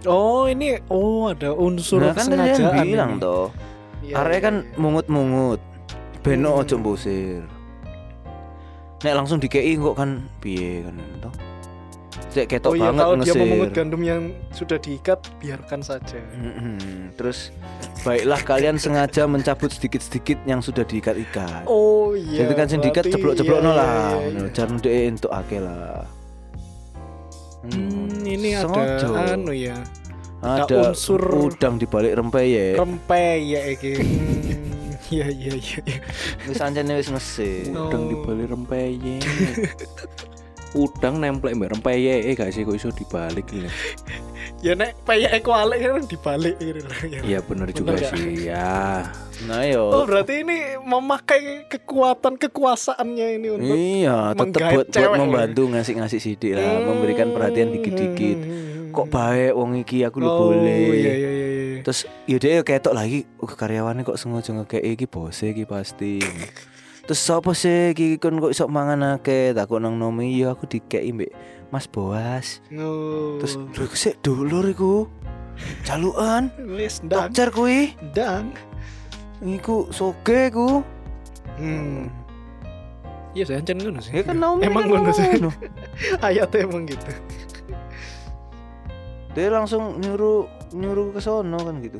oh ini oh ada unsur nah kan kesengajaan bilang ini. toh. Arek iya, kan iya. mungut-mungut. Beno Hmm. ojo mbusir. Nek langsung dikei kok kan piye kan toh. Cek ketok oh iya banget kalau dia ngesir. memungut gandum yang sudah diikat biarkan saja. Terus baiklah kalian sengaja mencabut sedikit-sedikit yang sudah diikat-ikat. oh iya Jadi kan sindikat jeblok-jeblok iya, no lah. iya, iya. Jangan deh untuk ake lah. Hmm, ini Sengaja. ada anu ya. ada, ada unsur- udang di balik rempeyek. Rempey ya iki. Hmm, Iya iya iya. iya. Wis ancene wis ngesih. Udang di balik rempeyek. Udang nemplek mbak rempeyek gak sih kok iso dibalik gitu. Ya nek peyek kualik kan dibalik gitu. Ya. Iya bener juga gak? sih ya. Nah yo. Oh berarti ini memakai kekuatan kekuasaannya ini untuk Iya, tetep buat, buat cewek ya. membantu ngasih-ngasih sidik lah, memberikan perhatian dikit-dikit. Hmm. Kok baik wong iki aku lu Oh, boleh. Iya iya iya. Terus ya dia ketok lagi, oh, karyawannya kok sengaja ngekei iki bose iki pasti. Terus sapa sih iki kon kok iso mangan akeh? Takut nang nomi iya aku dikei mbek Mas Boas. No. Terus lho iku sik dulur iku. Jalukan, wis ndang dokter kuwi. ndang. Iku soge ku. Hmm. Iya saya ancen ngono sih. Ya kan Naomi Emang kan ngono sih. Ayatnya emang gitu. Dia langsung nyuruh nyuruh ke sono kan gitu.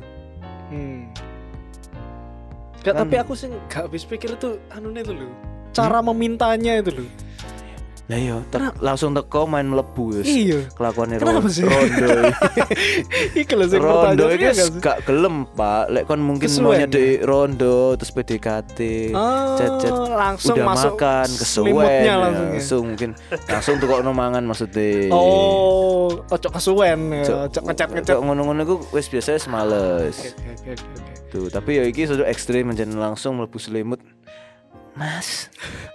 Hmm. Gak, Kan- tapi aku sih gak habis pikir itu anu itu loh. Cara memintanya itu loh. Lah iya, langsung teko main mlebu wis. Iya. Sih? rondo. Iki lho sing rondo iki gak gelem, Pak. Lek kon mungkin maunya di rondo terus PDKT. Oh, cet-cet, langsung udah masuk makan kesuwen ya, langsung ya. langsung mungkin langsung tuh kok mangan maksudnya Oh, ojo kesuwen ya, ojo ngecat-ngecat. ngono-ngono ku wis biasa wis males Oke, oke, oke, tuh tapi ya iki sudah ekstrim langsung mlebu selimut Mas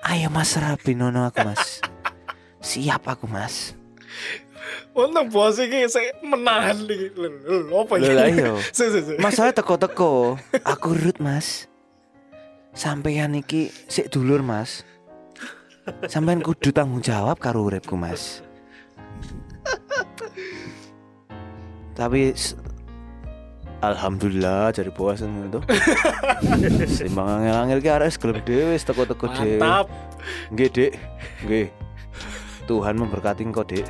ayo Mas rapi nono aku Mas siap aku Mas Untung bos iki saya menahan lho, Apa ya? Mas saya teko-teko aku rut Mas sampeyan iki sik dulur Mas sampean kudu tanggung jawab karo uripku Mas tapi Alhamdulillah dari bawah ngono tuh. Sembang angel-angel ki arek gelem dhewe wis teko-teko dhewe. Mantap. Nggih, Dik. Nggih. Tuhan memberkati engkau, Dik.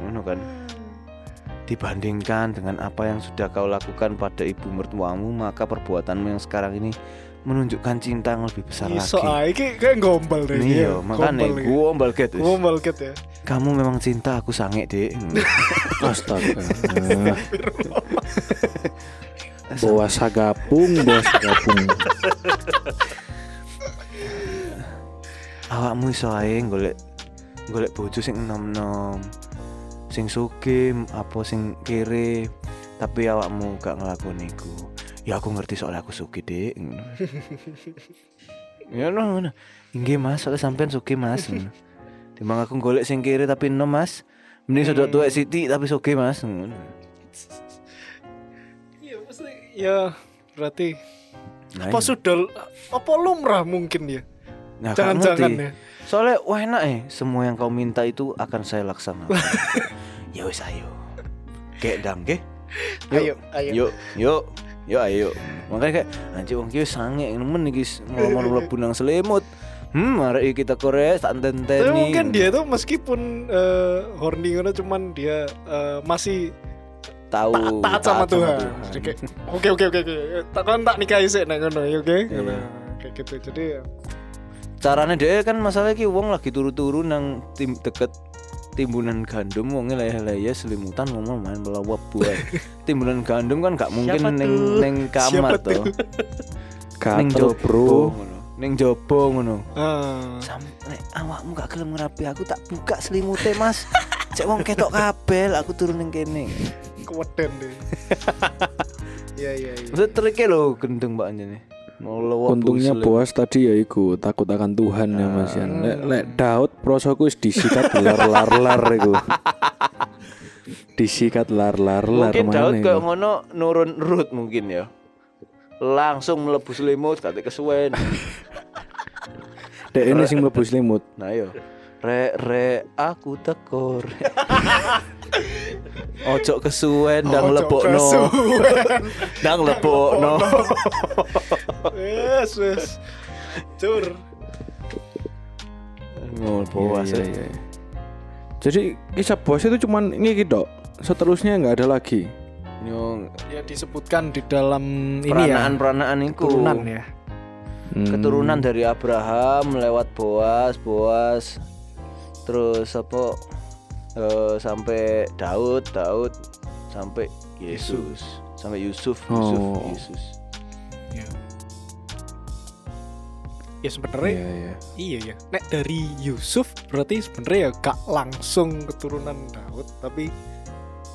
Ngono kan. Dibandingkan dengan apa yang sudah kau lakukan pada ibu mertuamu, maka perbuatanmu yang sekarang ini menunjukkan cinta yang lebih besar Iso lagi. ah iki kayak gombal deh. Iya, makanya Gombal get wis. Gombal ket ya. Kamu memang cinta, aku sange, Dik. Astaga. Bawa sagapung, bawa sagapung. awakmu iso ae golek golek bojo sing enom-enom sing sugih apa sing kere tapi awakmu gak ngelakoni iku ya aku ngerti soal aku dik Ngono. ya no ngono inggih mas soalnya sampean sugih mas. Timbang aku golek sing kere tapi enom mas mending sedot tuwek siti tapi sugih mas Ngono. Iya, mesti ya berarti Nah, apa iya. sudah apa lumrah mungkin ya. Nah, Jangan-jangan ya. Soalnya wah enak eh semua yang kau minta itu akan saya laksanakan. ya wis ayo. Kayak dang ke? Ayo, ayo. Yuk, yuk, yuk ayo. Makanya kayak anjir wong ki wis sange nemen iki mau mlebu nang selimut. Hmm, iki kita kores tak Tapi mungkin dia tuh meskipun eh, horny ngono cuman dia eh, masih tahu taat, taat sama Tuhan. Jadi kayak oke oke oke oke. Tak kan tak nikahi sih nek ngono ya oke. Ngono. Kayak gitu. Jadi ya, Caranya dia kan masalah ki wong lagi turu-turu nang tim deket timbunan gandum wongnya laya-laya selimutan ngomong main melawap buah timbunan gandum kan gak mungkin Siapa neng tuh? neng kamar Siapa tuh bro. ngono. Ning jopo ngono. ah. Sampai awakmu gak gelem ngerapi aku tak buka selimute, Mas. Cek wong ketok kabel aku turun ning kene. keweden deh. Iya iya iya. Maksud triknya lho gendeng mbak anjene. Untungnya bos tadi ya iku takut akan Tuhan ya Mas Yan. Lek lek Daud prosoku wis disikat lar-lar-lar iku. Disikat lar-lar-lar Mungkin Daud kayak ngono nurun root mungkin ya. Langsung mlebu selimut kate kesuwen. Dek ini sing mlebu selimut. Nah yo. Re re aku teko re. Ojo kesuwen ndang Ojo lebokno. Ndang lebokno. Wes wes. Cur. Ngono. Iya, iya, iya. Jadi kisah bos itu cuman ini gitu. Seterusnya nggak ada lagi. Nyong Ya disebutkan di dalam ini ya. peranaan-peranaan iku. Turunan ya. Hmm. Keturunan dari Abraham lewat Boas, Boas terus apa eh, sampai Daud Daud sampai Yesus sampai Yusuf Yusuf Oh. Yesus ya ya sebenarnya Iya, iya. iya ya nek dari Yusuf berarti sebenarnya ya gak langsung keturunan Daud tapi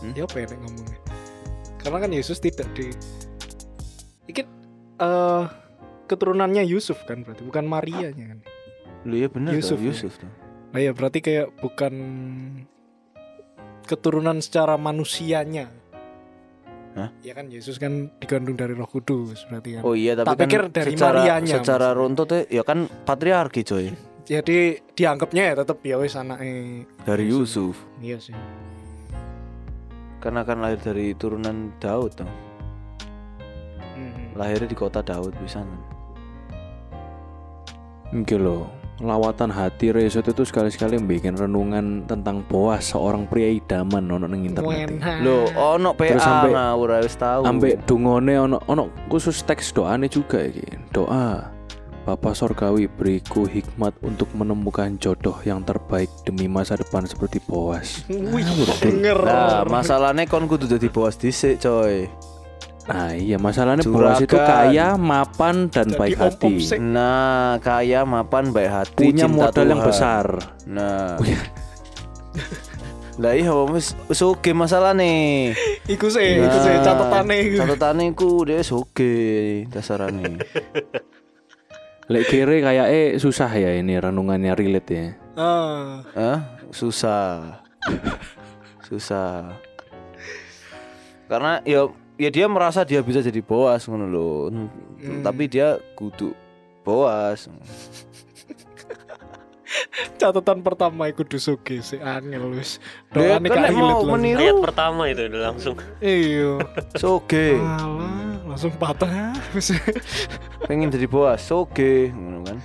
Hmm? ya apa ya nek ngomongnya karena kan Yesus tidak di Iki eh keturunannya Yusuf kan berarti bukan Marianya kan lu ya bener Yusuf, Yusuf ya? Yusuf tuh. Nah ya berarti kayak bukan keturunan secara manusianya. Hah? ya kan Yesus kan digandung dari Roh Kudus berarti kan. Oh iya tapi Tak kan pikir dari secara Marianya secara maksudnya. runtut ya kan patriarki coy. Jadi dianggapnya ya tetap ya wis anaknya dari Yusuf. Iya sih. Karena kan lahir dari turunan Daud tuh Mhm. lahirnya di kota Daud bisa Oke loh, lawatan hati Resot itu sekali-sekali bikin renungan tentang Boas seorang pria idaman ono nang internet. Lo ono PA Terus sampai- ngawur wis tahu Ambek dungone ono ono khusus teks doane juga iki. Doa Bapa Sorgawi beriku hikmat untuk menemukan jodoh yang terbaik demi masa depan seperti Boas. Wih. Nah, masalahnya kon kudu jadi bos dhisik, coy. Nah iya masalahnya Boas itu Juragan. kaya, mapan dan Jadi baik hati. Nah, kaya mapan baik hati, Punya cinta modal yang Tuhan. besar. Nah. Punya- Lah iya wis oke masalah nih. Iku sih, iku sih catatane iku. Catatane ku dia wis oke dasarane. Lek kiri kayak eh susah ya ini renungannya relate ya. Ah, Hah? Susah. Susah. Karena ya ya dia merasa dia bisa jadi boas ngono lho. Hmm. Tapi dia kudu boas. catatan pertama iku dusuke si angel wis. Dia Doane kan mau meniru Ayat pertama itu udah langsung. Iya. soge. Alah, langsung patah. Wis. pengen jadi boas soge ngono kan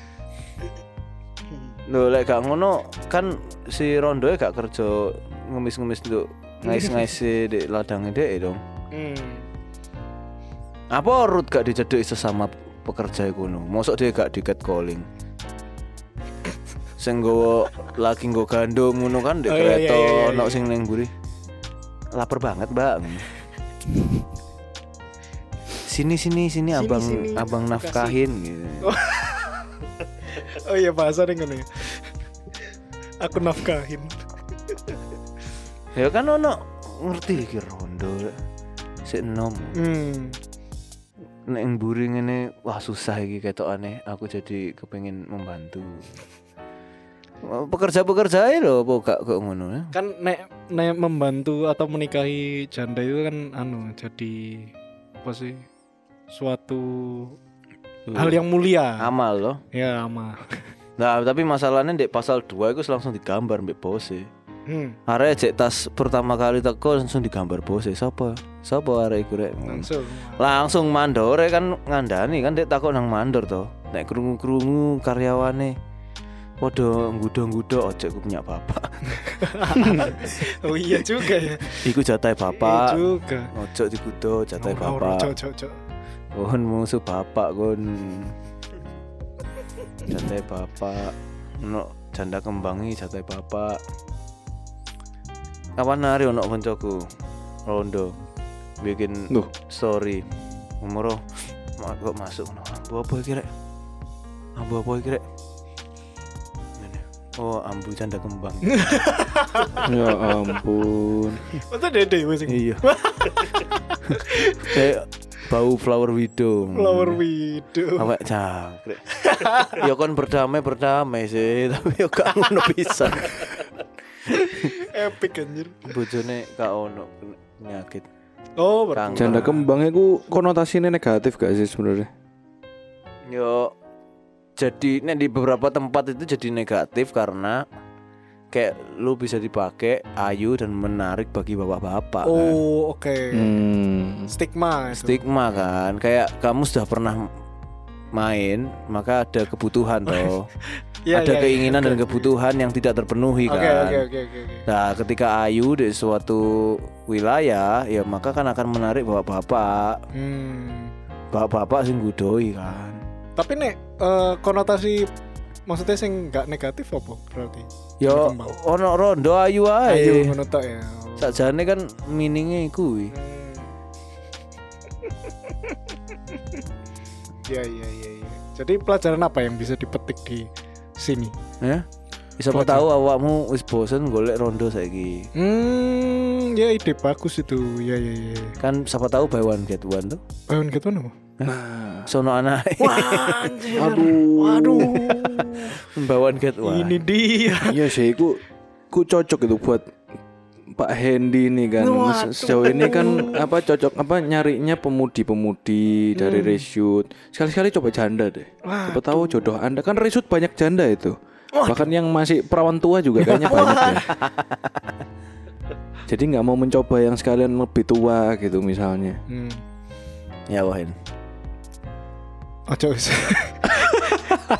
Lho lek gak ngono kan si Rondo gak kerja ngemis-ngemis untuk ngais-ngais di ladangnya dek dong. Hmm. Apa Ruth gak dicedek sesama pekerja iku no? Mosok dia gak di calling. Sing nggawa lagi nggo gandum ngono kan di Oh, iya, kereta iya, iya, iya. ono sing ning mburi. Lapar banget, Mbak. Sini sini sini, abang sini, abang kasih. nafkahin gitu. Oh iya bahasa ngono ya. Aku nafkahin. Ya kan ono ngerti iki rondo. Sik enom. Hmm. Nek ing mburi ngene wah susah iki ketokane. Aku jadi kepengin membantu. Pekerja-pekerja lho apa gak kok ngono ya? Kan nek nek membantu atau menikahi janda itu kan anu jadi apa sih? Suatu hal yang mulia. amal loh. Ya, ama. Nah, tapi masalahnya di pasal 2 itu langsung digambar mbek bose. Hmm. Arek cek tas pertama kali teko langsung digambar bose. Siapa? Siapa arek iku rek? Langsung. Langsung mandore kan ngandani kan dek takut nang mandor to. Nek krungu-krungu karyawane Podo nggudo-nggudo ojek ku punya bapak. Oh iya juga ya. Iku jatah Iya bapak. juga. Ojo digudo Ora, ora, bapak. cok, cok, cok. Kon musuh bapak kon. Jatah bapak. Ono janda kembangi jatah bapak. Kapan hari ono koncoku Rondo bikin Loh. story. Umuro ma- kok masuk ono ambu apa iki rek? Ambu apa iki rek? Ngene. Oh, ambu janda kembang. ya ampun. Masa dede wis iki? iya. Kayak bau flower widow. Flower widow. Awak jangkrik. ya kon berdamai berdamai sih, tapi yo gak ngono pisan. Epic anjir. Bojone gak ono penyakit. Oh, berarti. Janda kembangnya ku konotasinya negatif gak sih sebenarnya? Yo jadi nek di beberapa tempat itu jadi negatif karena kayak lu bisa dipakai ayu dan menarik bagi bapak-bapak kan. Oh, oke. Hmm. Stigma itu. Stigma kan, kayak kamu sudah pernah main, maka ada kebutuhan toh. Iya, ada iya, keinginan iya, dan oke. kebutuhan yang tidak terpenuhi Oke, kan. oke, oke, oke. oke. Nah, ketika Ayu di suatu wilayah, ya maka kan akan menarik bapak-bapak, Hmm. bapak-bapak sing gudoi kan. Tapi nek eh, konotasi maksudnya sing nggak negatif apa berarti? Yo Berkembang. ono rondo ayu Ayo ngono tok ya. Sakjane kan meaninge kuwi. Iya iya iya iya. Jadi pelajaran apa yang bisa dipetik di sini? Ya. Siapa Pelajaran. tahu awakmu wis bosen golek rondo saiki. Hmm, ya ide bagus itu. Ya ya ya. Kan siapa tahu buy one get one tuh. Bayun gitu apa? Nah, Sono anak. aduh. Waduh. buy one get one. Ini dia. Iya sih, ku, ku cocok itu buat Pak Hendy ini kan. Waduh. Sejauh ini kan apa cocok apa nyarinya pemudi-pemudi dari reshoot. Sekali-sekali coba janda deh. Siapa tahu jodoh Anda kan reshoot banyak janda itu. Bahkan yang masih perawan tua juga kayaknya banyak ya. Jadi nggak mau mencoba yang sekalian lebih tua gitu misalnya. Hmm. Ya wahin. Ojo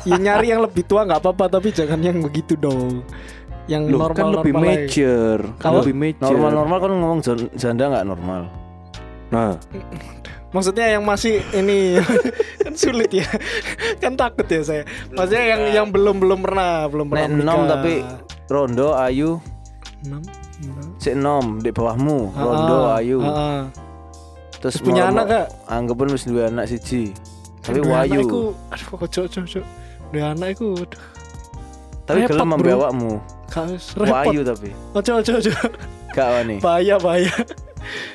ya nyari yang lebih tua nggak apa-apa tapi jangan yang begitu dong. Yang Loh normal kan lebih normal aja. major, kan Kalau lebih major. Normal-normal kan ngomong jan- janda nggak normal. Nah, Maksudnya yang masih ini kan sulit ya. kan takut ya saya. Maksudnya yang yang belum belum pernah belum pernah. Nek nom tapi rondo ayu enam. si nom di bawahmu rondo Ah, ayu ah, ah. terus punya anak gak? anggapan wis duwe anak siji tapi Duwe anak wayu iku, aduh ojo ojo. Duwe anak iku aduh. tapi repot, gelem bro. Wis, repot. wayu tapi Ojo ojo ojo. gak wani Bahaya bahaya.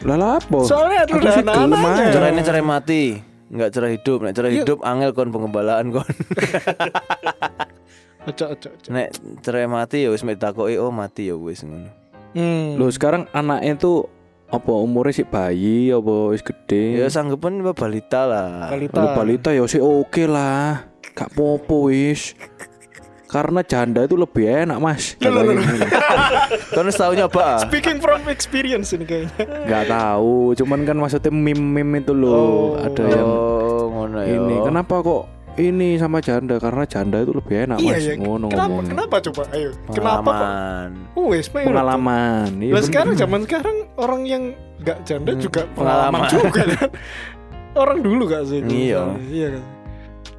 lah apa? Soalnya Aku udah aja. cerai ini cerai mati nggak cerai hidup nek cerai hidup angel kon pengembalaan kon Ojo ojo ojo. nek cerai mati ya wis mek takoki oh mati ya wis ngono Hmm. Loh sekarang anaknya tuh apa umurnya sih bayi apa wis gede? ya sanggepan balita lah Balita. Balita ya sih oke lah. Gak popo wis. Karena janda itu lebih enak mas. kan tau nyoba ah? Speaking from experience ini kayaknya. Gak tahu. Cuman kan maksudnya meme-meme itu loh. Oh. Ada yang oh ngono ya ini. Kenapa kok ini sama janda? Karena janda itu lebih enak Iya mas. ya. Ngono Kenapa ngomongnya. kenapa coba? Ayo. Kenapa kok? pengalaman Oh, wes main. Pengalaman. Iya, Lah sekarang zaman sekarang orang yang nggak janda Hmm, juga pengalaman pengalaman. juga kan. orang dulu gak sih? Iya. Iya kan.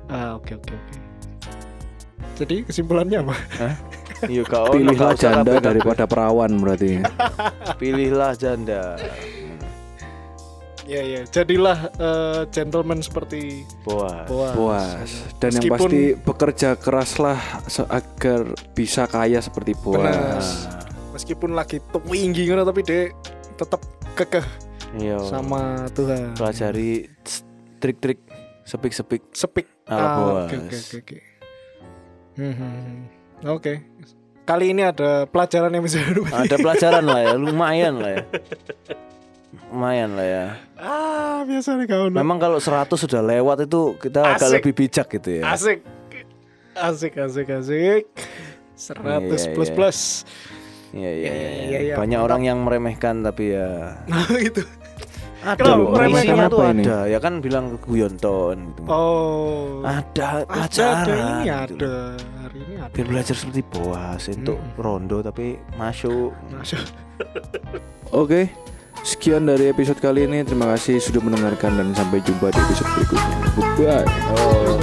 Ah, oke oke oke. Jadi kesimpulannya apa? Iya kau Pilihlah janda daripada perawan berarti. Pilihlah janda Ya ya, jadilah eh, gentleman seperti Boas Boas. Puas. Dan yang Meskipun- pasti bekerja keraslah agar bisa kaya seperti Benar. Boas. Meskipun lagi tinggi ngono tapi dia tetap kekeh Iya sama Tuhan. Pelajari trik-trik sepik-sepik Sepik. Ala Ah, Boas. Oke oke oke oke. Hmm, hmm, hmm. Oke. Kali ini ada pelajaran yang bisa Ada pelajaran lah ya Lumayan lah ya Lumayan lah ya Ah, biasa nih kau. Memang kalau 100 sudah lewat itu Kita agak Asik. lebih bijak gitu ya asik. Asik asik asik. 100 Iya, plus iya. plus. Iya iya iya Iya, iya. Banyak Mantap. orang yang meremehkan tapi ya Nah, gitu. Ada loh Isinya tuh ini? ada Ya kan bilang keguyonton gitu Oh. Ada ada, pelajaran ada ini gitu ada. Hari ini ada. Biar belajar seperti boas Untuk Mm-mm. rondo tapi masuk Masuk. Oke, sekian dari episode kali ini. Terima kasih sudah mendengarkan dan sampai jumpa di episode berikutnya. Goodbye. Oh